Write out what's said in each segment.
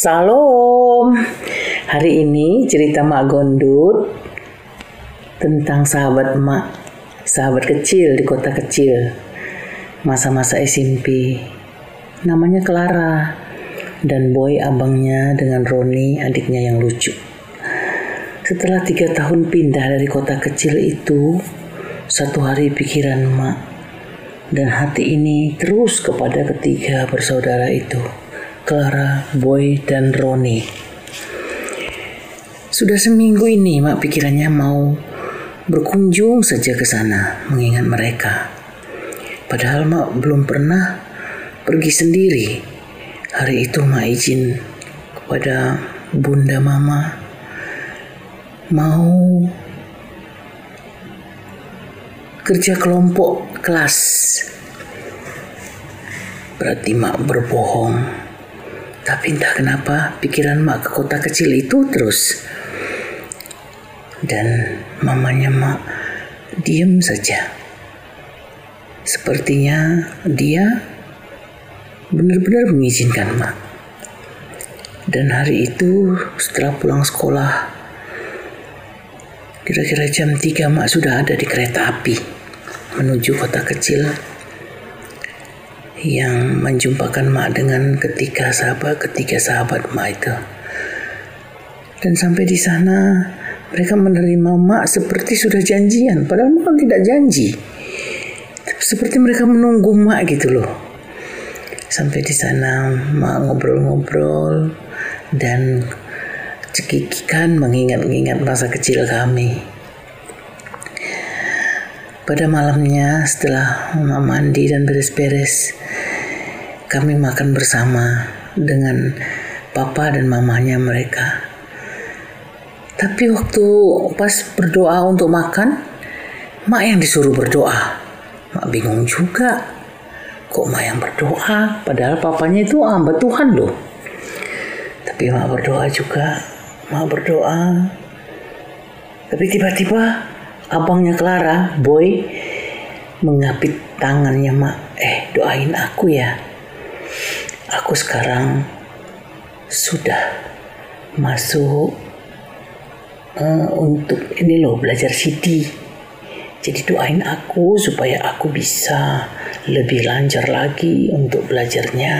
Salam. Hari ini cerita Mak Gondut tentang sahabat Mak, sahabat kecil di kota kecil, masa-masa SMP. Namanya Clara dan Boy abangnya dengan Roni adiknya yang lucu. Setelah tiga tahun pindah dari kota kecil itu, satu hari pikiran Mak dan hati ini terus kepada ketiga bersaudara itu. Clara, Boy, dan Roni. Sudah seminggu ini mak pikirannya mau berkunjung saja ke sana mengingat mereka. Padahal mak belum pernah pergi sendiri. Hari itu mak izin kepada bunda mama mau kerja kelompok kelas. Berarti mak berbohong tapi entah kenapa pikiran mak ke kota kecil itu terus. Dan mamanya mak diam saja. Sepertinya dia benar-benar mengizinkan mak. Dan hari itu setelah pulang sekolah, kira-kira jam 3 mak sudah ada di kereta api menuju kota kecil yang menjumpakan mak dengan ketiga sahabat ketiga sahabat mak itu. Dan sampai di sana mereka menerima mak seperti sudah janjian, padahal mak kan tidak janji. Seperti mereka menunggu mak gitu loh. Sampai di sana mak ngobrol-ngobrol dan cekikikan mengingat-ingat masa kecil kami. Pada malamnya setelah mama mandi dan beres-beres, kami makan bersama dengan papa dan mamanya mereka. Tapi waktu pas berdoa untuk makan, mak yang disuruh berdoa. Mak bingung juga. Kok mak yang berdoa? Padahal papanya itu hamba Tuhan loh. Tapi mak berdoa juga. Mak berdoa. Tapi tiba-tiba abangnya Clara, Boy, mengapit tangannya mak. Eh, doain aku ya. Aku sekarang sudah masuk uh, untuk ini loh belajar CD. Jadi doain aku supaya aku bisa lebih lancar lagi untuk belajarnya.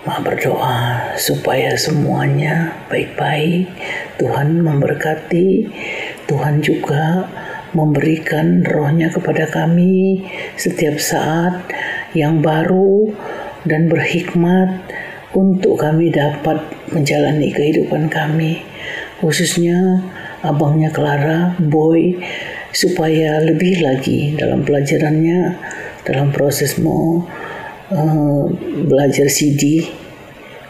Mak berdoa supaya semuanya baik-baik. Tuhan memberkati Tuhan juga memberikan rohnya kepada kami setiap saat yang baru dan berhikmat untuk kami dapat menjalani kehidupan kami khususnya abangnya Clara, Boy supaya lebih lagi dalam pelajarannya dalam proses mau uh, belajar CD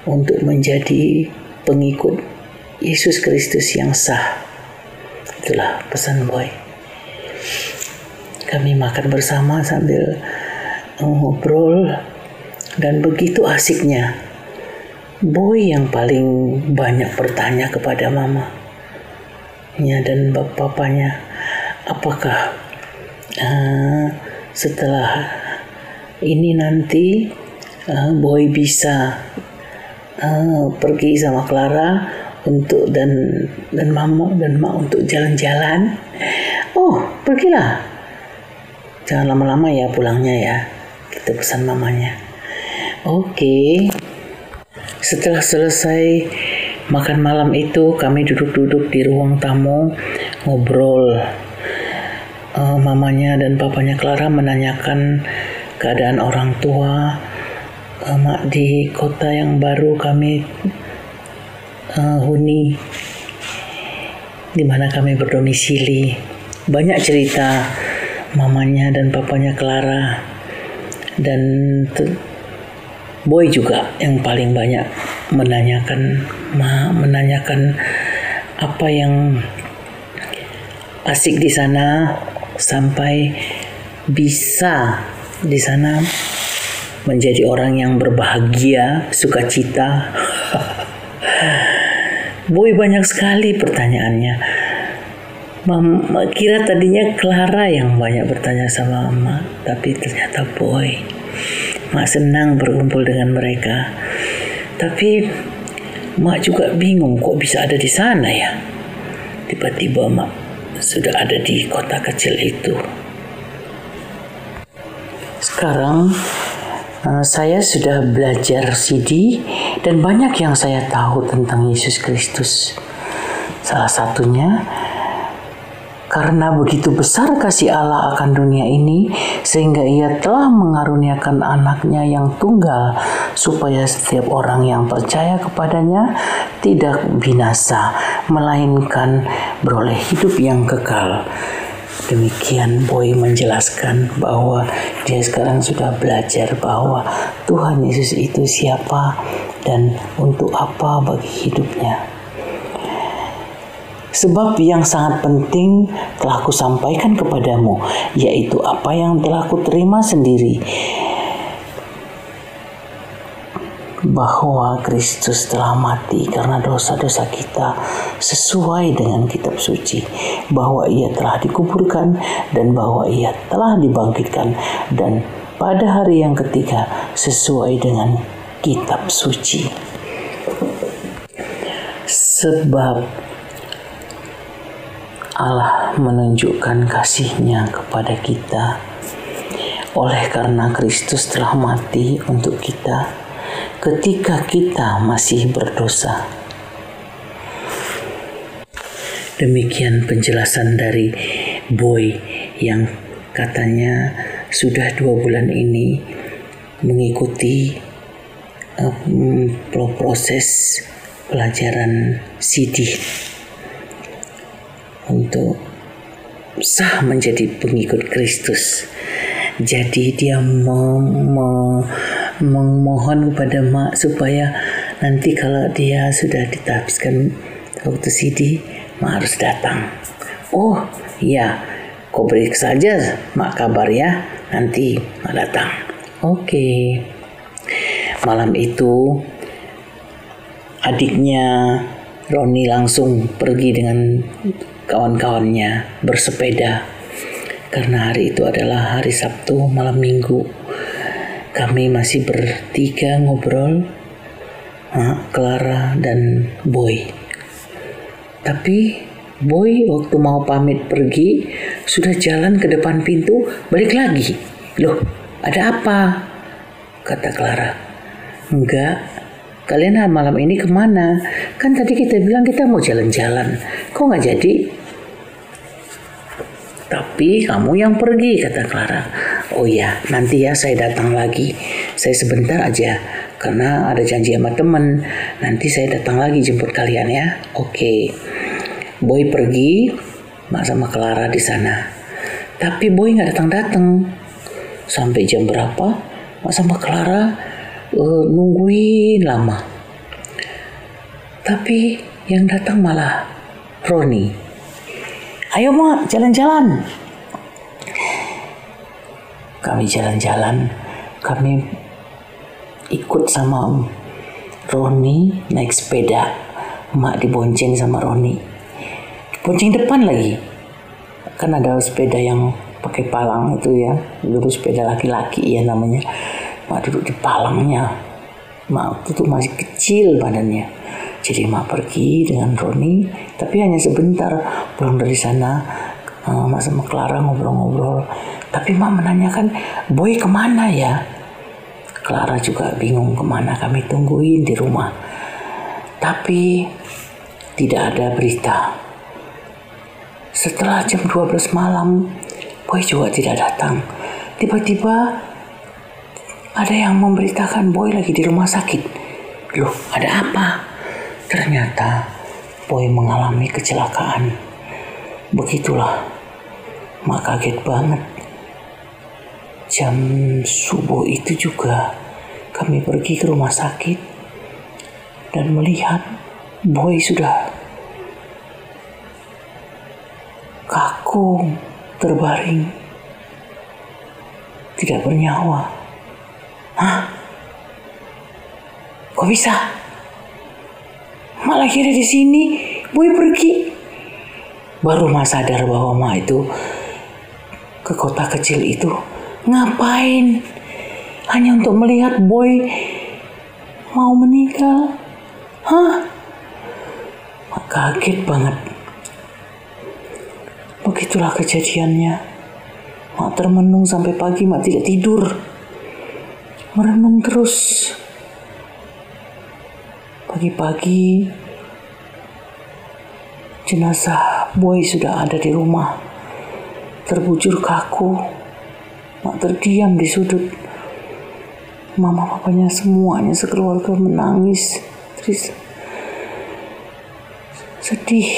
untuk menjadi pengikut Yesus Kristus yang sah. Itulah pesan boy. Kami makan bersama sambil ngobrol dan begitu asiknya. Boy yang paling banyak bertanya kepada mama ya, dan bapaknya, apakah uh, setelah ini nanti uh, Boy bisa uh, pergi sama Clara untuk dan dan mama dan mak untuk jalan-jalan. Oh, pergilah. Jangan lama-lama ya pulangnya ya. Kita pesan mamanya. Oke. Okay. Setelah selesai makan malam itu, kami duduk-duduk di ruang tamu ngobrol. Uh, mamanya dan papanya Clara menanyakan keadaan orang tua uh, mak di kota yang baru kami uh, huni di mana kami berdomisili. Banyak cerita mamanya dan papanya Clara dan Boy juga yang paling banyak menanyakan ma, menanyakan apa yang asik di sana sampai bisa di sana menjadi orang yang berbahagia, sukacita. Boy banyak sekali pertanyaannya. Mama kira tadinya Clara yang banyak bertanya sama Mama, tapi ternyata Boy. Mak senang berkumpul dengan mereka. Tapi Mak juga bingung kok bisa ada di sana ya. Tiba-tiba Mak sudah ada di kota kecil itu. Sekarang uh, saya sudah belajar CD dan banyak yang saya tahu tentang Yesus Kristus. Salah satunya karena begitu besar kasih Allah akan dunia ini, sehingga Ia telah mengaruniakan anaknya yang tunggal, supaya setiap orang yang percaya kepadanya tidak binasa, melainkan beroleh hidup yang kekal. Demikian Boy menjelaskan bahwa dia sekarang sudah belajar bahwa Tuhan Yesus itu siapa dan untuk apa bagi hidupnya. Sebab yang sangat penting telah kusampaikan kepadamu, yaitu apa yang telah kuterima sendiri, bahwa Kristus telah mati karena dosa-dosa kita sesuai dengan kitab suci, bahwa ia telah dikuburkan dan bahwa ia telah dibangkitkan dan pada hari yang ketiga sesuai dengan kitab suci. Sebab Allah menunjukkan kasihnya kepada kita oleh karena Kristus telah mati untuk kita ketika kita masih berdosa. Demikian penjelasan dari Boy yang katanya sudah dua bulan ini mengikuti uh, proses pelajaran CD untuk sah menjadi pengikut Kristus. Jadi dia memohon kepada mak supaya nanti kalau dia sudah ditahbiskan waktu CD, mak harus datang. Oh iya, kau beri saja mak kabar ya, nanti mak datang. Oke. Okay. Malam itu adiknya Roni langsung pergi dengan kawan-kawannya bersepeda karena hari itu adalah hari Sabtu malam minggu. Kami masih bertiga ngobrol, Clara dan Boy. Tapi Boy waktu mau pamit pergi sudah jalan ke depan pintu balik lagi. Loh, ada apa? Kata Clara. Enggak, kalian malam ini ke mana? Kan tadi kita bilang kita mau jalan-jalan. Kok nggak jadi? Tapi kamu yang pergi, kata Clara. Oh ya, nanti ya saya datang lagi. Saya sebentar aja, karena ada janji sama temen. Nanti saya datang lagi jemput kalian ya. Oke. Boy pergi, Mak sama Clara di sana. Tapi Boy nggak datang-datang. Sampai jam berapa? Mak sama Clara uh, nungguin lama. Tapi yang datang malah Roni ayo mak jalan-jalan kami jalan-jalan. Kami ikut sama Roni naik sepeda. Mak dibonceng sama Roni. Bonceng depan lagi. Kan ada sepeda yang pakai palang itu ya. Dulu sepeda laki-laki ya namanya. Mak duduk di palangnya. Mak itu tuh masih kecil badannya. Jadi mak pergi dengan Roni, tapi hanya sebentar. Pulang dari sana. Uh, mak sama Clara ngobrol-ngobrol. Tapi mak menanyakan, Boy ke mana ya? Clara juga bingung ke mana kami tungguin di rumah. Tapi tidak ada berita. Setelah jam 12 malam, Boy juga tidak datang. Tiba-tiba ada yang memberitakan Boy lagi di rumah sakit. Loh, ada apa? Ternyata Boy mengalami kecelakaan. Begitulah, mak kaget banget. Jam subuh itu juga kami pergi ke rumah sakit dan melihat Boy sudah kaku, terbaring, tidak bernyawa. Hah? Kok bisa? malah kira di sini boy pergi baru mas sadar bahwa ma itu ke kota kecil itu ngapain hanya untuk melihat boy mau meninggal. Hah? Mak kaget banget. Begitulah kejadiannya. Mak termenung sampai pagi, mak tidak tidur. Merenung terus. Pagi-pagi, jenazah boy sudah ada di rumah. Terbujur kaku. Mak terdiam di sudut. Mama papanya semuanya sekeluarga menangis. Terus sedih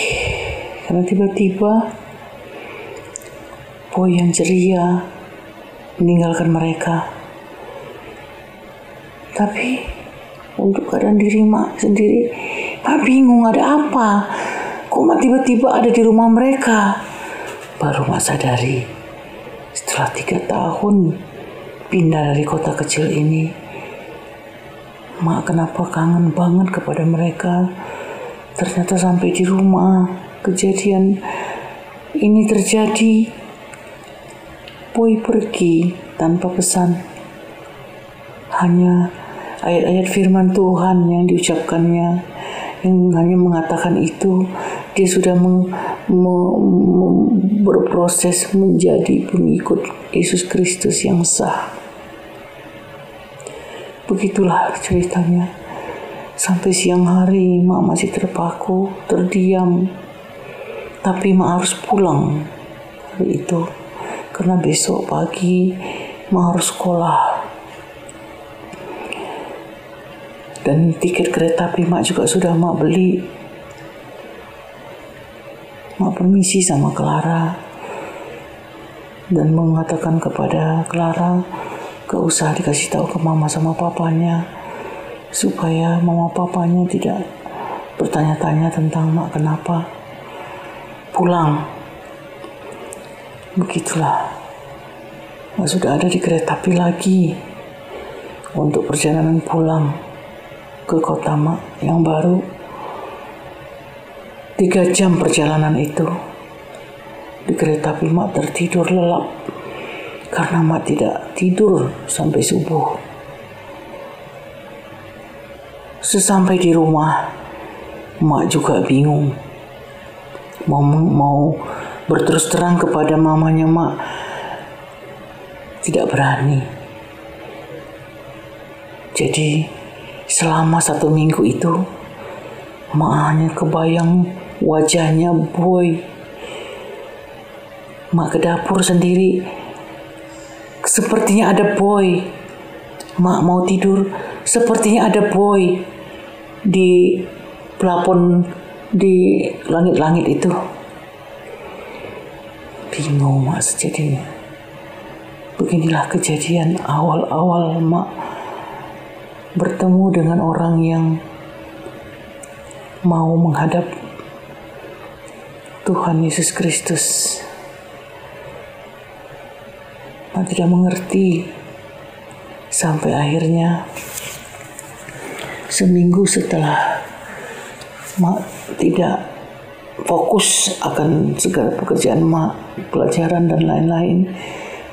karena tiba-tiba boy yang ceria meninggalkan mereka. Tapi untuk keadaan diri mak sendiri, mak bingung ada apa. Kok mak tiba-tiba ada di rumah mereka? Baru mak sadari setelah tiga tahun pindah dari kota kecil ini. Mak kenapa kangen banget kepada mereka. Ternyata sampai di rumah kejadian ini terjadi. Boy pergi tanpa pesan. Hanya ayat-ayat firman Tuhan yang diucapkannya yang hanya mengatakan itu dia sudah meng, me, me, berproses menjadi pengikut Yesus Kristus yang sah. Begitulah ceritanya. Sampai siang hari mak masih terpaku, terdiam. Tapi mak harus pulang hari itu. Karena besok pagi mak harus sekolah. Dan tiket kereta api mak juga sudah mak beli. Mak permisi sama Clara. Dan mengatakan kepada Clara, gak usah dikasih tahu ke mama sama papanya supaya mama papanya tidak bertanya-tanya tentang mak kenapa pulang. Begitulah. Mak sudah ada di kereta api lagi untuk perjalanan pulang ke kota mak yang baru tiga jam perjalanan itu di kereta api mak tertidur lelap karena mak tidak tidur sampai subuh. Sesampai di rumah, mak juga bingung. Mau mau berterus terang kepada mamanya mak tidak berani. Jadi selama satu minggu itu, mak hanya kebayang wajahnya boy. Mak ke dapur sendiri Sepertinya ada boy. Mak mau tidur. Sepertinya ada boy di plafon di langit-langit itu. Bingung mak sejadinya. Beginilah kejadian awal-awal mak bertemu dengan orang yang mau menghadap Tuhan Yesus Kristus. Mak tidak mengerti sampai akhirnya seminggu setelah Mak tidak fokus akan segala pekerjaan Mak, pelajaran dan lain-lain.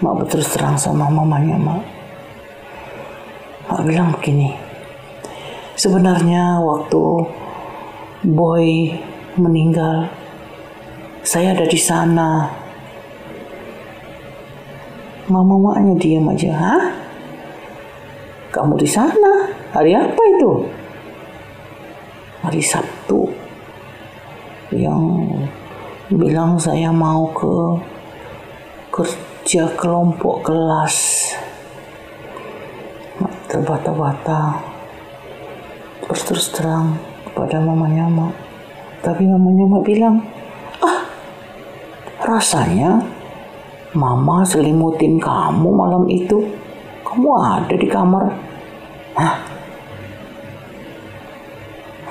Mak berterus terang sama mamanya Mak. Mak bilang begini, sebenarnya waktu Boy meninggal, saya ada di sana Mama maknya diam aja. Hah? Kamu di sana? Hari apa itu? Hari Sabtu. Yang bilang saya mau ke kerja kelompok kelas. Terbata-bata. Terus terus terang kepada mamanya mak. Tapi mamanya mak bilang, rasanya Mama selimutin kamu malam itu. Kamu ada di kamar. Hah?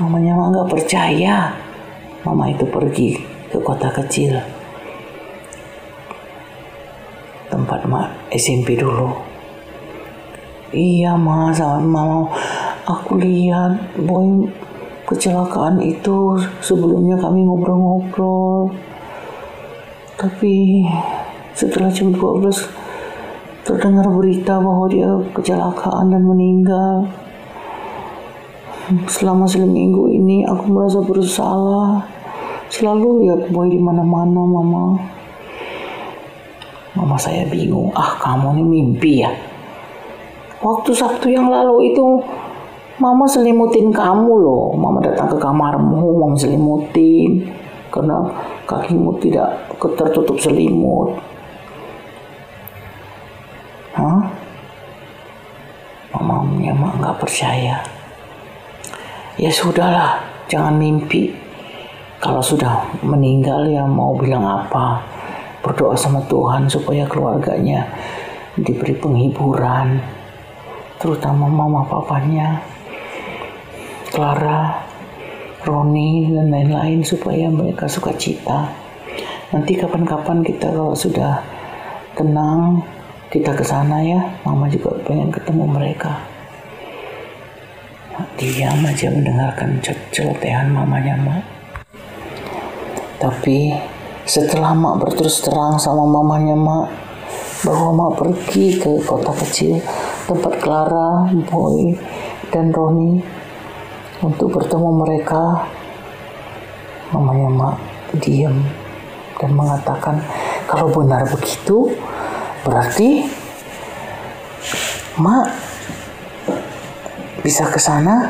Mamanya mah nggak percaya. Mama itu pergi ke kota kecil. Tempat mak SMP dulu. Iya ma, sama mama aku lihat boy kecelakaan itu sebelumnya kami ngobrol-ngobrol. Tapi setelah jam 12 terdengar berita bahwa dia kecelakaan dan meninggal. selama seminggu ini aku merasa bersalah. Selalu lihat boy di mana-mana, mama. Mama saya bingung. Ah, kamu ini mimpi ya? Waktu Sabtu yang lalu itu Mama selimutin kamu loh. Mama datang ke kamarmu, mama selimutin karena kakimu tidak tertutup selimut. Hah? Mamanya mak nggak percaya. Ya sudahlah, jangan mimpi. Kalau sudah meninggal ya mau bilang apa? Berdoa sama Tuhan supaya keluarganya diberi penghiburan, terutama mama papanya. Clara, Roni, dan lain-lain supaya mereka suka cita. Nanti kapan-kapan kita kalau sudah tenang, kita ke sana ya. Mama juga pengen ketemu mereka. Diam aja mendengarkan celotehan mamanya, Mak. Tapi setelah Mak berterus terang sama mamanya, Mak, bahwa Mak pergi ke kota kecil tempat Clara, Boy, dan Roni untuk bertemu mereka. Mamanya mak diam dan mengatakan kalau benar begitu berarti mak bisa ke sana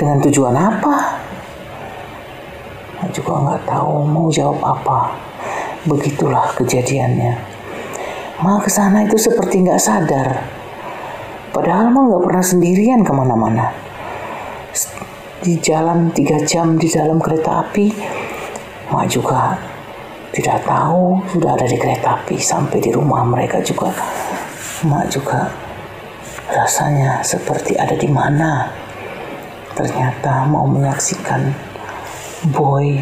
dengan tujuan apa? Mak juga nggak tahu mau jawab apa. Begitulah kejadiannya. Mak ke sana itu seperti nggak sadar. Padahal mak nggak pernah sendirian ke mana-mana di jalan tiga jam di dalam kereta api. Mak juga tidak tahu sudah ada di kereta api sampai di rumah mereka juga. Mak juga rasanya seperti ada di mana. Ternyata mau menyaksikan boy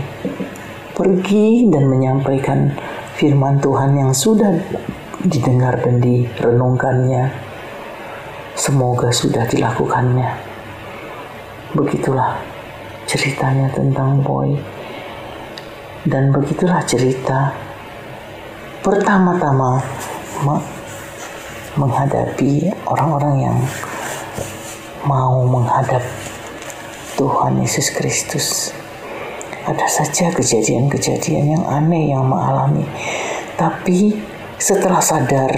pergi dan menyampaikan firman Tuhan yang sudah didengar dan direnungkannya. Semoga sudah dilakukannya Begitulah ceritanya tentang Boy. Dan begitulah cerita pertama-tama menghadapi orang-orang yang mau menghadap Tuhan Yesus Kristus. Ada saja kejadian-kejadian yang aneh yang mengalami. Tapi setelah sadar,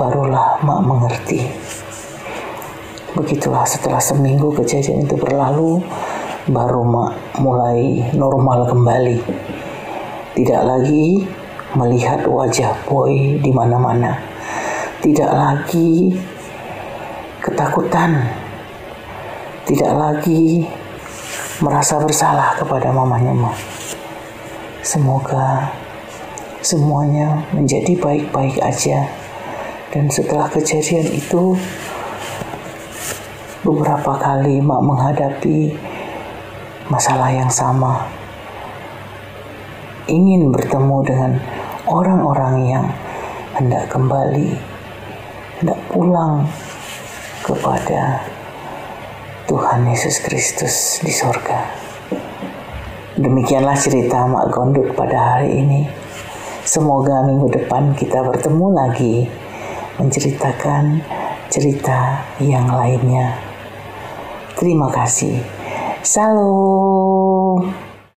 barulah mak mengerti Begitulah setelah seminggu kejadian itu berlalu, baru mulai normal kembali. Tidak lagi melihat wajah boy di mana-mana. Tidak lagi ketakutan. Tidak lagi merasa bersalah kepada mamanya. Semoga semuanya menjadi baik-baik aja. Dan setelah kejadian itu, beberapa kali mak menghadapi masalah yang sama. Ingin bertemu dengan orang-orang yang hendak kembali, hendak pulang kepada Tuhan Yesus Kristus di sorga. Demikianlah cerita Mak Gondut pada hari ini. Semoga minggu depan kita bertemu lagi menceritakan cerita yang lainnya. Terima kasih. Salam.